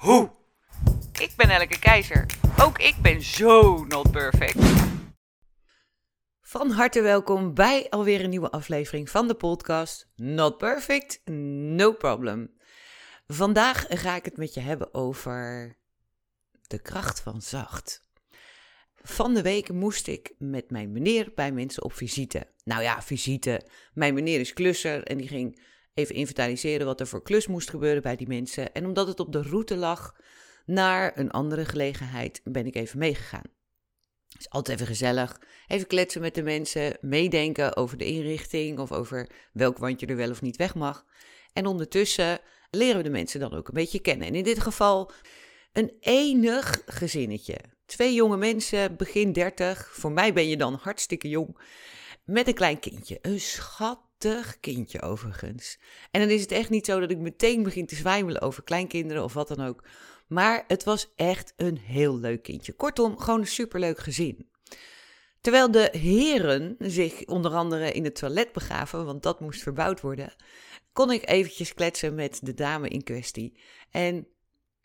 hoe. Ik ben Elke Keizer. Ook ik ben zo not perfect. Van harte welkom bij alweer een nieuwe aflevering van de podcast Not Perfect, No Problem. Vandaag ga ik het met je hebben over de kracht van zacht. Van de week moest ik met mijn meneer bij mensen op visite. Nou ja, visite. Mijn meneer is klusser en die ging even inventariseren wat er voor klus moest gebeuren bij die mensen. En omdat het op de route lag naar een andere gelegenheid, ben ik even meegegaan. Het is altijd even gezellig. Even kletsen met de mensen, meedenken over de inrichting of over welk wandje er wel of niet weg mag. En ondertussen leren we de mensen dan ook een beetje kennen. En in dit geval een enig gezinnetje. Twee jonge mensen, begin 30. Voor mij ben je dan hartstikke jong. Met een klein kindje. Een kindje overigens. En dan is het echt niet zo dat ik meteen begin te zwijmelen over kleinkinderen of wat dan ook. Maar het was echt een heel leuk kindje. Kortom, gewoon een superleuk gezin. Terwijl de heren zich onder andere in het toilet begaven, want dat moest verbouwd worden, kon ik eventjes kletsen met de dame in kwestie. En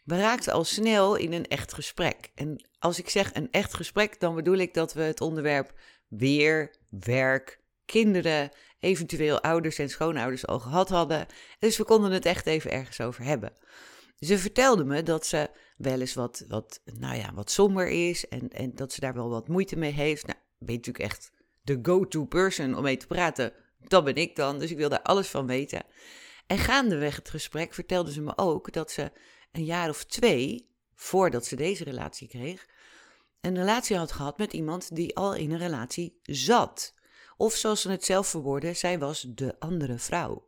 we raakten al snel in een echt gesprek. En als ik zeg een echt gesprek, dan bedoel ik dat we het onderwerp weer, werk, kinderen, eventueel ouders en schoonouders al gehad hadden. Dus we konden het echt even ergens over hebben. Ze vertelde me dat ze wel eens wat, wat, nou ja, wat somber is en, en dat ze daar wel wat moeite mee heeft. Nou, ben je natuurlijk echt de go-to person om mee te praten. Dat ben ik dan, dus ik wil daar alles van weten. En gaandeweg het gesprek vertelde ze me ook dat ze een jaar of twee, voordat ze deze relatie kreeg, een relatie had gehad met iemand die al in een relatie zat. Of zoals ze het zelf verwoordde, zij was de andere vrouw.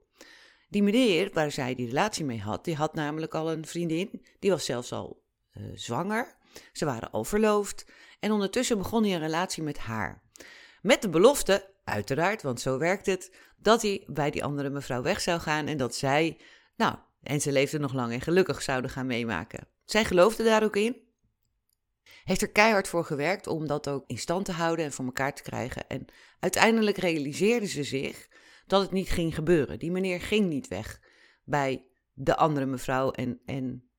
Die meneer waar zij die relatie mee had, die had namelijk al een vriendin, die was zelfs al uh, zwanger. Ze waren al verloofd en ondertussen begon hij een relatie met haar. Met de belofte, uiteraard, want zo werkt het, dat hij bij die andere mevrouw weg zou gaan en dat zij, nou, en ze leefde nog lang en gelukkig zouden gaan meemaken. Zij geloofde daar ook in. Heeft er keihard voor gewerkt om dat ook in stand te houden en voor elkaar te krijgen. En uiteindelijk realiseerde ze zich dat het niet ging gebeuren. Die meneer ging niet weg bij de andere mevrouw en, en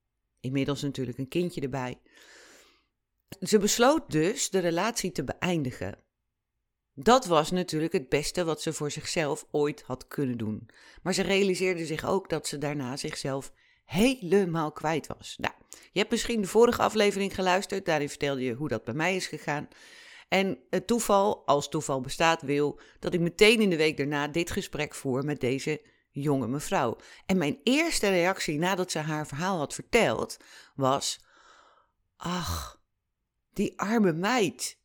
inmiddels natuurlijk een kindje erbij. Ze besloot dus de relatie te beëindigen. Dat was natuurlijk het beste wat ze voor zichzelf ooit had kunnen doen. Maar ze realiseerde zich ook dat ze daarna zichzelf helemaal kwijt was. Nou, je hebt misschien de vorige aflevering geluisterd, daarin vertelde je hoe dat bij mij is gegaan. En het toeval, als toeval bestaat, wil dat ik meteen in de week daarna dit gesprek voer met deze jonge mevrouw. En mijn eerste reactie nadat ze haar verhaal had verteld was: Ach, die arme meid.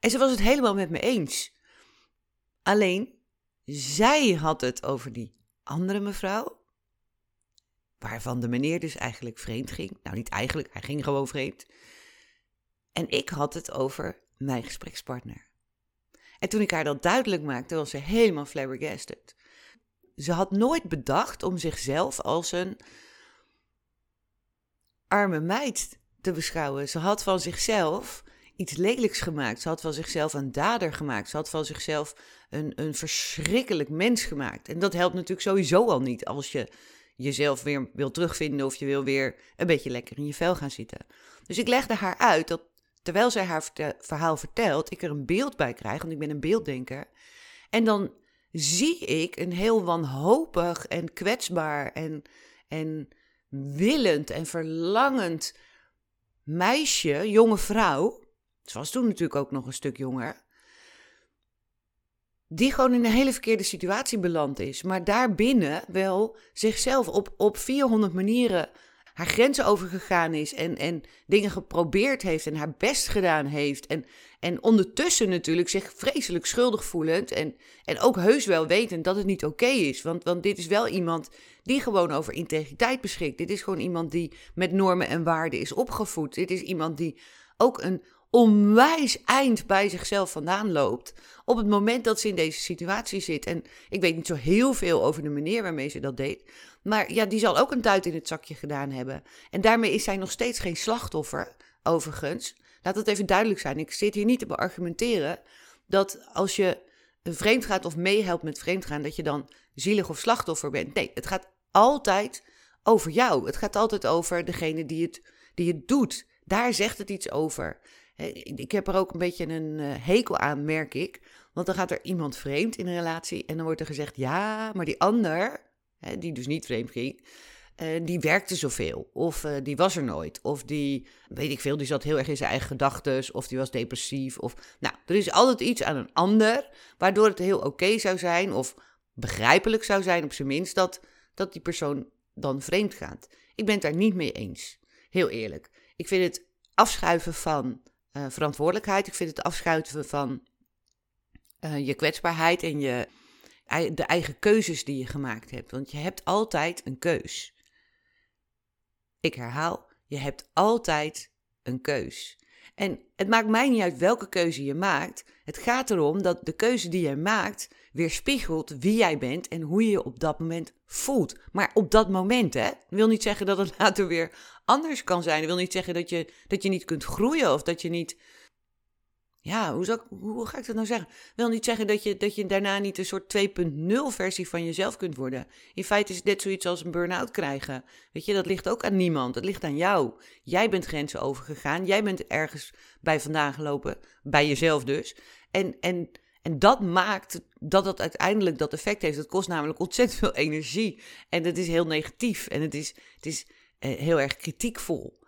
En ze was het helemaal met me eens. Alleen, zij had het over die andere mevrouw, waarvan de meneer dus eigenlijk vreemd ging. Nou, niet eigenlijk, hij ging gewoon vreemd. En ik had het over mijn gesprekspartner. En toen ik haar dat duidelijk maakte, was ze helemaal flabbergasted. Ze had nooit bedacht om zichzelf als een arme meid te beschouwen. Ze had van zichzelf iets lelijks gemaakt. Ze had van zichzelf een dader gemaakt. Ze had van zichzelf een, een verschrikkelijk mens gemaakt. En dat helpt natuurlijk sowieso al niet als je jezelf weer wil terugvinden of je wil weer een beetje lekker in je vel gaan zitten. Dus ik legde haar uit dat terwijl zij haar verhaal vertelt, ik er een beeld bij krijg, want ik ben een beelddenker. En dan zie ik een heel wanhopig en kwetsbaar en, en willend en verlangend meisje, jonge vrouw. Ze was toen natuurlijk ook nog een stuk jonger. Die gewoon in een hele verkeerde situatie beland is. Maar daarbinnen wel zichzelf op, op 400 manieren haar grenzen overgegaan is en, en dingen geprobeerd heeft en haar best gedaan heeft. En, en ondertussen natuurlijk zich vreselijk schuldig voelend en, en ook heus wel wetend dat het niet oké is. Want, want dit is wel iemand die gewoon over integriteit beschikt. Dit is gewoon iemand die met normen en waarden is opgevoed. Dit is iemand die ook een onwijs eind bij zichzelf vandaan loopt. Op het moment dat ze in deze situatie zit. En ik weet niet zo heel veel over de manier waarmee ze dat deed. Maar ja, die zal ook een duit in het zakje gedaan hebben. En daarmee is zij nog steeds geen slachtoffer, overigens. Laat het even duidelijk zijn. Ik zit hier niet te beargumenteren dat als je vreemd gaat of meehelpt met vreemdgaan, dat je dan zielig of slachtoffer bent. Nee, het gaat altijd over jou. Het gaat altijd over degene die het, die het doet. Daar zegt het iets over. Ik heb er ook een beetje een eh, hekel aan, merk ik. Want dan gaat er iemand vreemd in een relatie en dan wordt er gezegd: ja, maar die ander, die dus niet vreemd ging, eh, die werkte zoveel. Of eh, die was er nooit. Of die, weet ik veel, die zat heel erg in zijn eigen gedachten. Of die was depressief. Of, nou, er is altijd iets aan een ander waardoor het heel oké zou zijn. Of begrijpelijk zou zijn, op zijn minst, dat, dat die persoon dan vreemd gaat. Ik ben het daar niet mee eens. Heel eerlijk. Ik vind het afschuiven van uh, verantwoordelijkheid. Ik vind het afschuiven van uh, je kwetsbaarheid en je, de eigen keuzes die je gemaakt hebt. Want je hebt altijd een keus. Ik herhaal, je hebt altijd een keus. En het maakt mij niet uit welke keuze je maakt. Het gaat erom dat de keuze die je maakt weerspiegelt wie jij bent en hoe je je op dat moment voelt. Maar op dat moment, hè? Wil niet zeggen dat het later weer anders kan zijn. Dat wil niet zeggen dat je, dat je niet kunt groeien of dat je niet. Ja, hoe, zou hoe ga ik dat nou zeggen? Dat wil niet zeggen dat je, dat je daarna niet een soort 2.0 versie van jezelf kunt worden. In feite is net zoiets als een burn-out krijgen. Weet je, dat ligt ook aan niemand. Dat ligt aan jou. Jij bent grenzen overgegaan. Jij bent ergens bij vandaan gelopen. Bij jezelf dus. En, en en dat maakt dat het uiteindelijk dat effect heeft. Het kost namelijk ontzettend veel energie. En het is heel negatief. En het is, het is heel erg kritiekvol.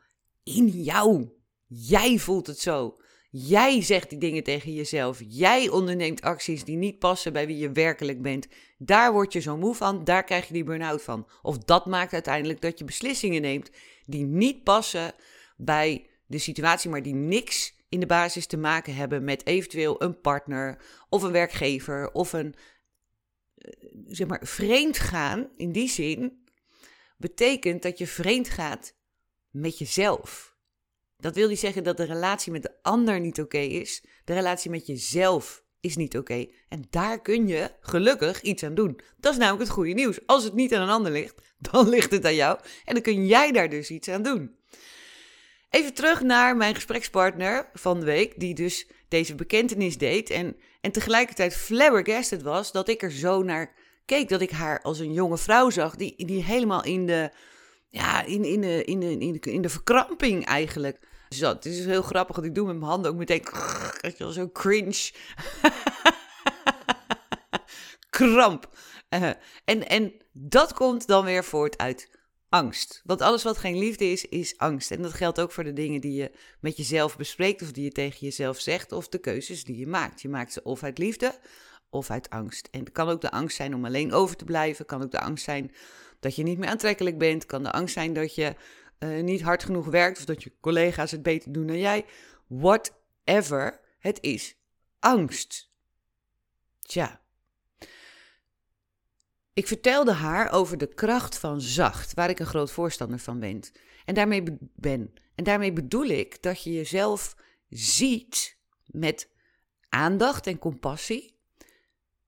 In jou. Jij voelt het zo. Jij zegt die dingen tegen jezelf. Jij onderneemt acties die niet passen bij wie je werkelijk bent. Daar word je zo moe van. Daar krijg je die burn-out van. Of dat maakt uiteindelijk dat je beslissingen neemt die niet passen bij de situatie, maar die niks in de basis te maken hebben met eventueel een partner of een werkgever of een, eh, zeg maar, vreemd gaan in die zin, betekent dat je vreemd gaat met jezelf. Dat wil niet zeggen dat de relatie met de ander niet oké is. De relatie met jezelf is niet oké. En daar kun je gelukkig iets aan doen. Dat is namelijk het goede nieuws. Als het niet aan een ander ligt, dan ligt het aan jou. En dan kun jij daar dus iets aan doen. Even terug naar mijn gesprekspartner van de week, die dus deze bekentenis deed. En, en tegelijkertijd flabbergasted was dat ik er zo naar keek. Dat ik haar als een jonge vrouw zag, die, die helemaal in de, ja, in, in, de, in, de, in, de, in de verkramping eigenlijk zat. Het is heel grappig, want ik doe met mijn handen ook meteen zo cringe. Kramp. Uh, en, en dat komt dan weer voort uit angst. Want alles wat geen liefde is, is angst. En dat geldt ook voor de dingen die je met jezelf bespreekt of die je tegen jezelf zegt of de keuzes die je maakt. Je maakt ze of uit liefde of uit angst. En het kan ook de angst zijn om alleen over te blijven. kan ook de angst zijn dat je niet meer aantrekkelijk bent. kan de angst zijn dat je uh, niet hard genoeg werkt of dat je collega's het beter doen dan jij. Whatever het is. Angst. Tja, ik vertelde haar over de kracht van zacht, waar ik een groot voorstander van ben. En daarmee, ben. En daarmee bedoel ik dat je jezelf ziet met aandacht en compassie,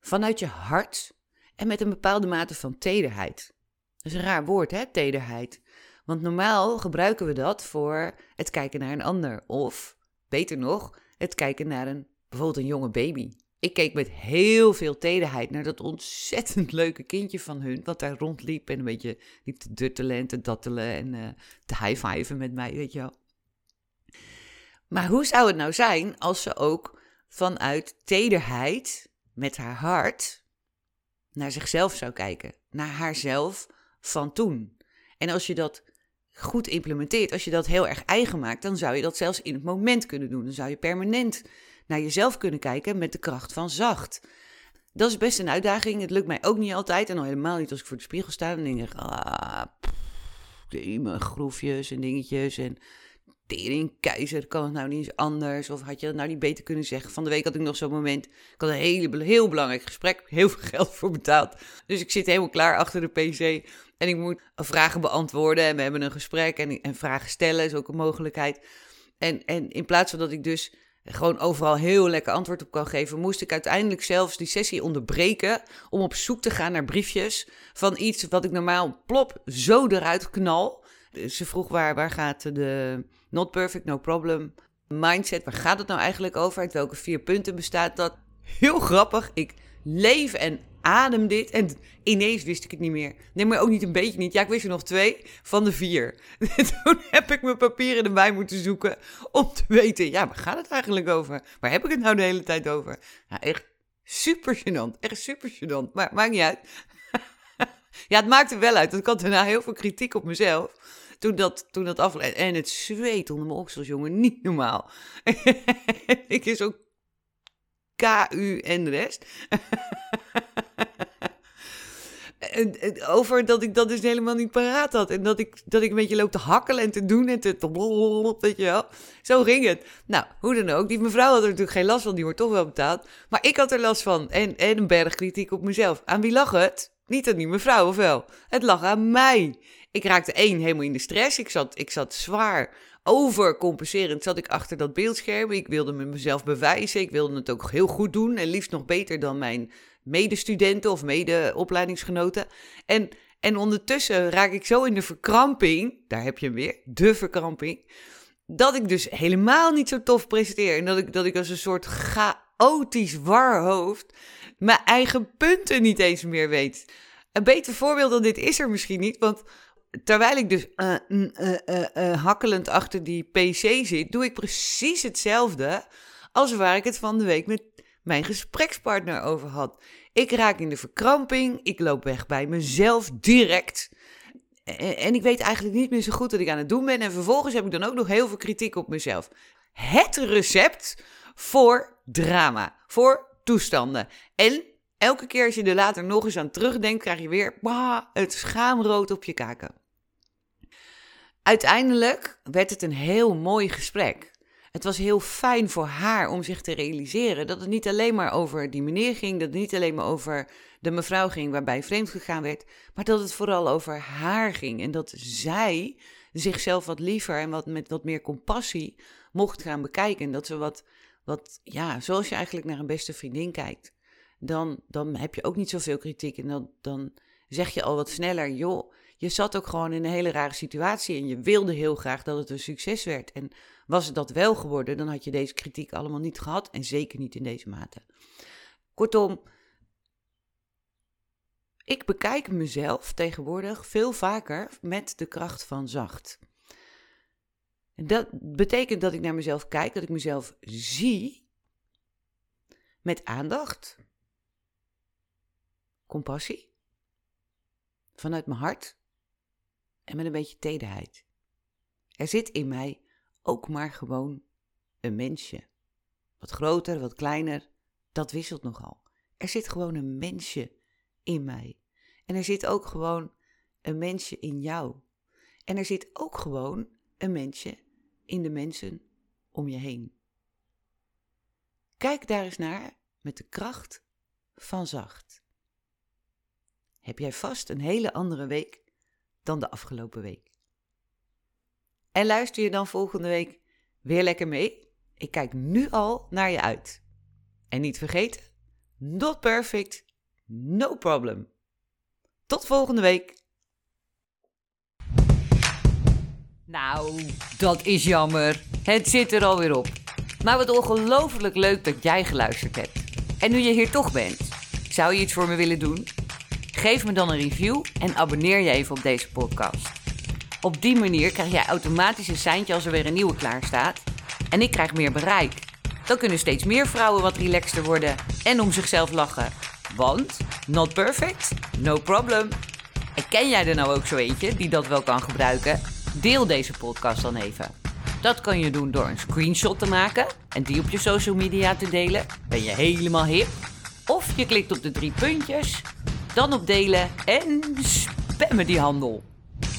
vanuit je hart en met een bepaalde mate van tederheid. Dat is een raar woord, hè, tederheid. Want normaal gebruiken we dat voor het kijken naar een ander. Of, beter nog, het kijken naar een, bijvoorbeeld een jonge baby. Ik keek met heel veel tederheid naar dat ontzettend leuke kindje van hun, wat daar rondliep en een beetje liep te duttelen en te dattelen en uh, te high-fiven met mij, weet je wel. Maar hoe zou het nou zijn als ze ook vanuit tederheid met haar hart naar zichzelf zou kijken, naar haarzelf van toen? En als je dat goed implementeert, als je dat heel erg eigen maakt, dan zou je dat zelfs in het moment kunnen doen. Dan zou je permanent naar jezelf kunnen kijken met de kracht van zacht. Dat is best een uitdaging. Het lukt mij ook niet altijd. En al helemaal niet als ik voor de spiegel sta en denk ik, ah, extreme groefjes en dingetjes. En tering, keizer, kan het nou niet eens anders? Of had je dat nou niet beter kunnen zeggen? Van de week had ik nog zo'n moment. Ik had een hele, heel belangrijk gesprek, heel veel geld voor betaald. Dus ik zit helemaal klaar achter de PC. En ik moet vragen beantwoorden. En we hebben een gesprek. En, en vragen stellen is ook een mogelijkheid. En, en in plaats van dat ik dus gewoon overal heel lekker antwoord op kan geven, moest ik uiteindelijk zelfs die sessie onderbreken om op zoek te gaan naar briefjes van iets wat ik normaal plop zo eruit knal. Ze vroeg waar, waar gaat de not perfect, no problem mindset, waar gaat het nou eigenlijk over? Uit welke vier punten bestaat dat? Heel grappig, ik leef en adem dit. En ineens wist ik het niet meer. Nee, maar ook niet een beetje niet. Ja, ik wist er nog twee van de vier. Toen heb ik mijn papieren erbij moeten zoeken om te weten, ja, waar gaat het eigenlijk over? Waar heb ik het nou de hele tijd over? Ja, echt super gênant. Echt super gênant. Maar maakt niet uit. ja, het maakte wel uit. Want ik had daarna heel veel kritiek op mezelf. Toen dat, toen dat af... En het zweet onder mijn oksels, jongen. Niet normaal. ik is ook KU en de rest. Over dat ik dat dus helemaal niet paraat had. En dat ik, dat ik een beetje loop te hakkelen en te doen en te... Weet je. Zo ging het. Nou, hoe dan ook. Die mevrouw had er natuurlijk geen last van. Die wordt toch wel betaald. Maar ik had er last van. En, en een berg kritiek op mezelf. Aan wie lag het? Niet aan die mevrouw, of wel? Het lag aan mij. Ik raakte één helemaal in de stress. Ik zat, ik zat zwaar overcompenserend zat ik achter dat beeldscherm. Ik wilde me mezelf bewijzen. Ik wilde het ook heel goed doen. En liefst nog beter dan mijn medestudenten of medeopleidingsgenoten. En, en ondertussen raak ik zo in de verkramping. Daar heb je hem weer, de verkramping. Dat ik dus helemaal niet zo tof presenteer. En dat ik, dat ik als een soort chaotisch warhoofd mijn eigen punten niet eens meer weet. Een beter voorbeeld dan dit is er misschien niet. Want terwijl ik dus uh, uh, hakkelend achter die PC zit, doe ik precies hetzelfde als waar ik het van de week met mijn gesprekspartner over had. Ik raak in de verkramping, ik loop weg bij mezelf direct. En ik weet eigenlijk niet meer zo goed wat ik aan het doen ben. En vervolgens heb ik dan ook nog heel veel kritiek op mezelf. Het recept voor drama, voor toestanden. En elke keer als je er later nog eens aan terugdenkt, krijg je weer bah, het schaamrood op je kaken. Uiteindelijk werd het een heel mooi gesprek. Het was heel fijn voor haar om zich te realiseren dat het niet alleen maar over die meneer ging, dat het niet alleen maar over de mevrouw ging waarbij vreemd gegaan werd, maar dat het vooral over haar ging en dat zij zichzelf wat liever en wat met wat meer compassie mocht gaan bekijken. Dat ze wat, wat ja, zoals je eigenlijk naar een beste vriendin kijkt, dan, dan heb je ook niet zoveel kritiek en dan, dan zeg je al wat sneller, joh, je zat ook gewoon in een hele rare situatie en je wilde heel graag dat het een succes werd. En was het dat wel geworden, dan had je deze kritiek allemaal niet gehad en zeker niet in deze mate. Kortom, ik bekijk mezelf tegenwoordig veel vaker met de kracht van zacht. Dat betekent dat ik naar mezelf kijk, dat ik mezelf zie met aandacht, compassie, vanuit mijn hart en met een beetje tederheid. Er zit in mij ook maar gewoon een mensje. Wat groter, wat kleiner, dat wisselt nogal. Er zit gewoon een mensje in mij. En er zit ook gewoon een mensje in jou. En er zit ook gewoon een mensje in de mensen om je heen. Kijk daar eens naar met de kracht van zacht. Heb jij vast een hele andere week dan de afgelopen week. En luister je dan volgende week weer lekker mee? Ik kijk nu al naar je uit. En niet vergeten, not perfect, no problem. Tot volgende week. Nou, dat is jammer. Het zit er alweer op. Maar wat ongelooflijk leuk dat jij geluisterd hebt. En nu je hier toch bent, zou je iets voor me willen doen? Geef me dan een review en abonneer je even op deze podcast. Op die manier krijg jij automatisch een seintje als er weer een nieuwe klaar staat. En ik krijg meer bereik. Dan kunnen steeds meer vrouwen wat relaxter worden en om zichzelf lachen. Want, not perfect, no problem. En ken jij er nou ook zo eentje die dat wel kan gebruiken? Deel deze podcast dan even. Dat kan je doen door een screenshot te maken en die op je social media te delen. Ben je helemaal hip? Of je klikt op de drie puntjes dan op delen en spammen die handel.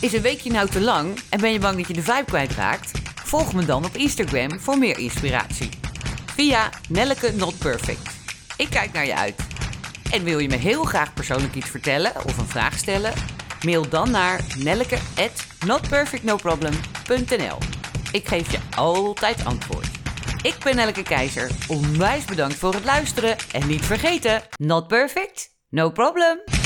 Is een weekje nou te lang en ben je bang dat je de vibe kwijtraakt? Volg me dan op Instagram voor meer inspiratie. Via Nelleke Not Perfect. Ik kijk naar je uit. En wil je me heel graag persoonlijk iets vertellen of een vraag stellen? Mail dan naar nelleke@notperfectnoproblem.nl. Ik geef je altijd antwoord. Ik ben Nelleke Keizer. Onwijs bedankt voor het luisteren en niet vergeten: not perfect, no problem.